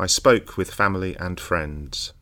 I spoke with family and friends.